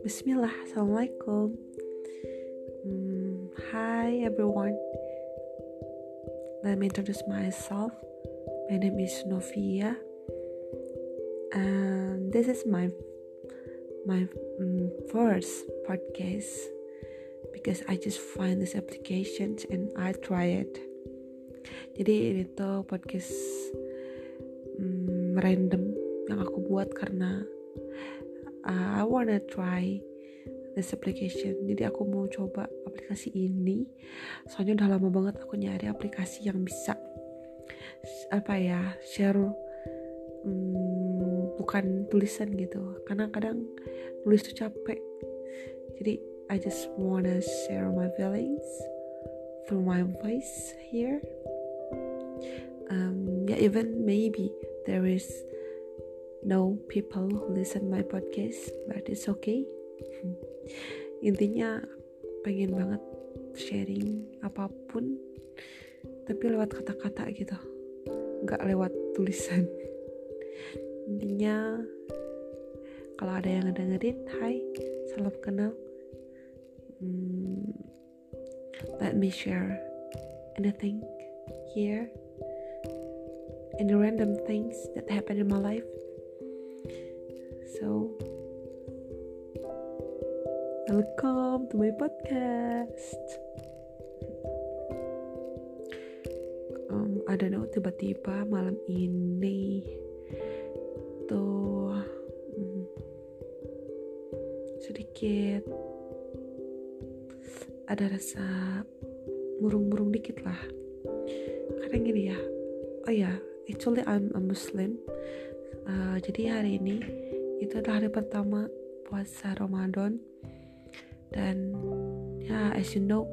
Bismillah, Assalamualaikum. Hmm, Hi everyone. Let me introduce myself. My name is Novia. And this is my my um, first podcast because I just find this application and I try it. Jadi ini tuh podcast um, random yang aku buat karena uh, I wanna try this application. Jadi aku mau coba aplikasi ini. Soalnya udah lama banget aku nyari aplikasi yang bisa apa ya share um, bukan tulisan gitu. Karena kadang nulis tuh capek. Jadi I just wanna share my feelings through my voice here yeah even maybe there is no people who listen my podcast but it's okay. Intinya pengen banget sharing apa pun tapi lewat kata-kata gitu. Nggak lewat tulisan. Intinya kalau ada yang dengerin hai salam kenal. Hmm, let me share anything here any random things that happen in my life So, welcome to my podcast. Um, I don't know, tiba-tiba malam ini tuh um, sedikit ada rasa murung-murung dikit lah. Karena gini ya, oh ya, actually I'm a Muslim. Uh, jadi hari ini itu adalah hari pertama puasa Ramadan. Dan ya as you know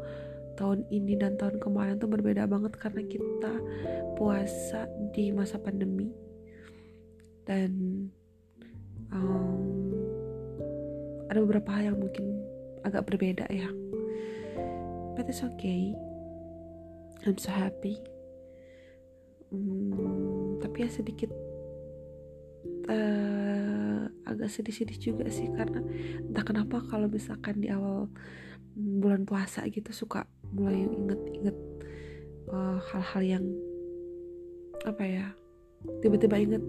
tahun ini dan tahun kemarin tuh berbeda banget karena kita puasa di masa pandemi. Dan um, ada beberapa hal yang mungkin agak berbeda ya. But it's okay. I'm so happy hmm, tapi ya sedikit uh, agak sedih-sedih juga sih karena entah kenapa kalau misalkan di awal bulan puasa gitu suka mulai inget-inget uh, hal-hal yang apa ya tiba-tiba inget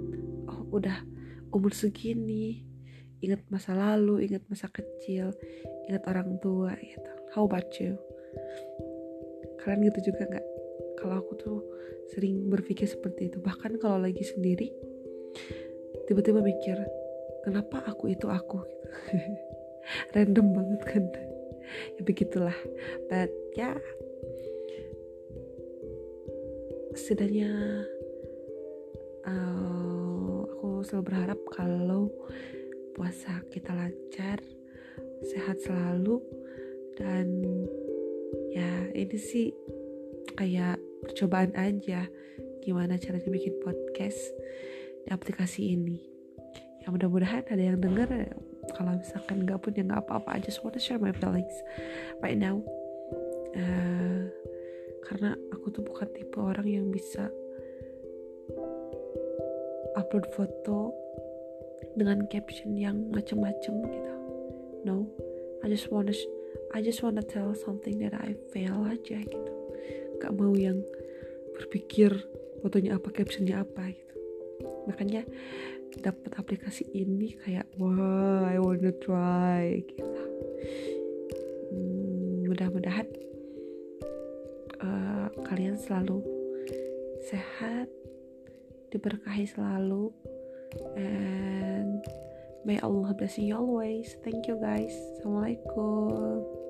oh udah umur segini inget masa lalu inget masa kecil inget orang tua gitu. How about you? Kalian gitu juga nggak kalau aku tuh sering berpikir seperti itu. Bahkan kalau lagi sendiri tiba-tiba mikir kenapa aku itu aku? Random banget kan? Ya begitulah. But ya setidaknya uh, aku selalu berharap kalau puasa kita lancar sehat selalu dan ya ini sih kayak percobaan aja. Gimana caranya bikin podcast di aplikasi ini? Ya mudah-mudahan ada yang denger. Kalau misalkan nggak pun ya nggak apa-apa. I just wanna share my feelings right now. Uh, karena aku tuh bukan tipe orang yang bisa upload foto dengan caption yang macem-macem gitu. No. I just wanna I just wanna tell something that I feel aja gitu. Gak mau yang berpikir fotonya apa captionnya apa gitu. Makanya dapat aplikasi ini kayak wah I wanna try gitu. Hmm, mudah-mudahan uh, kalian selalu sehat diberkahi selalu and may Allah bless you always. Thank you guys. Assalamualaikum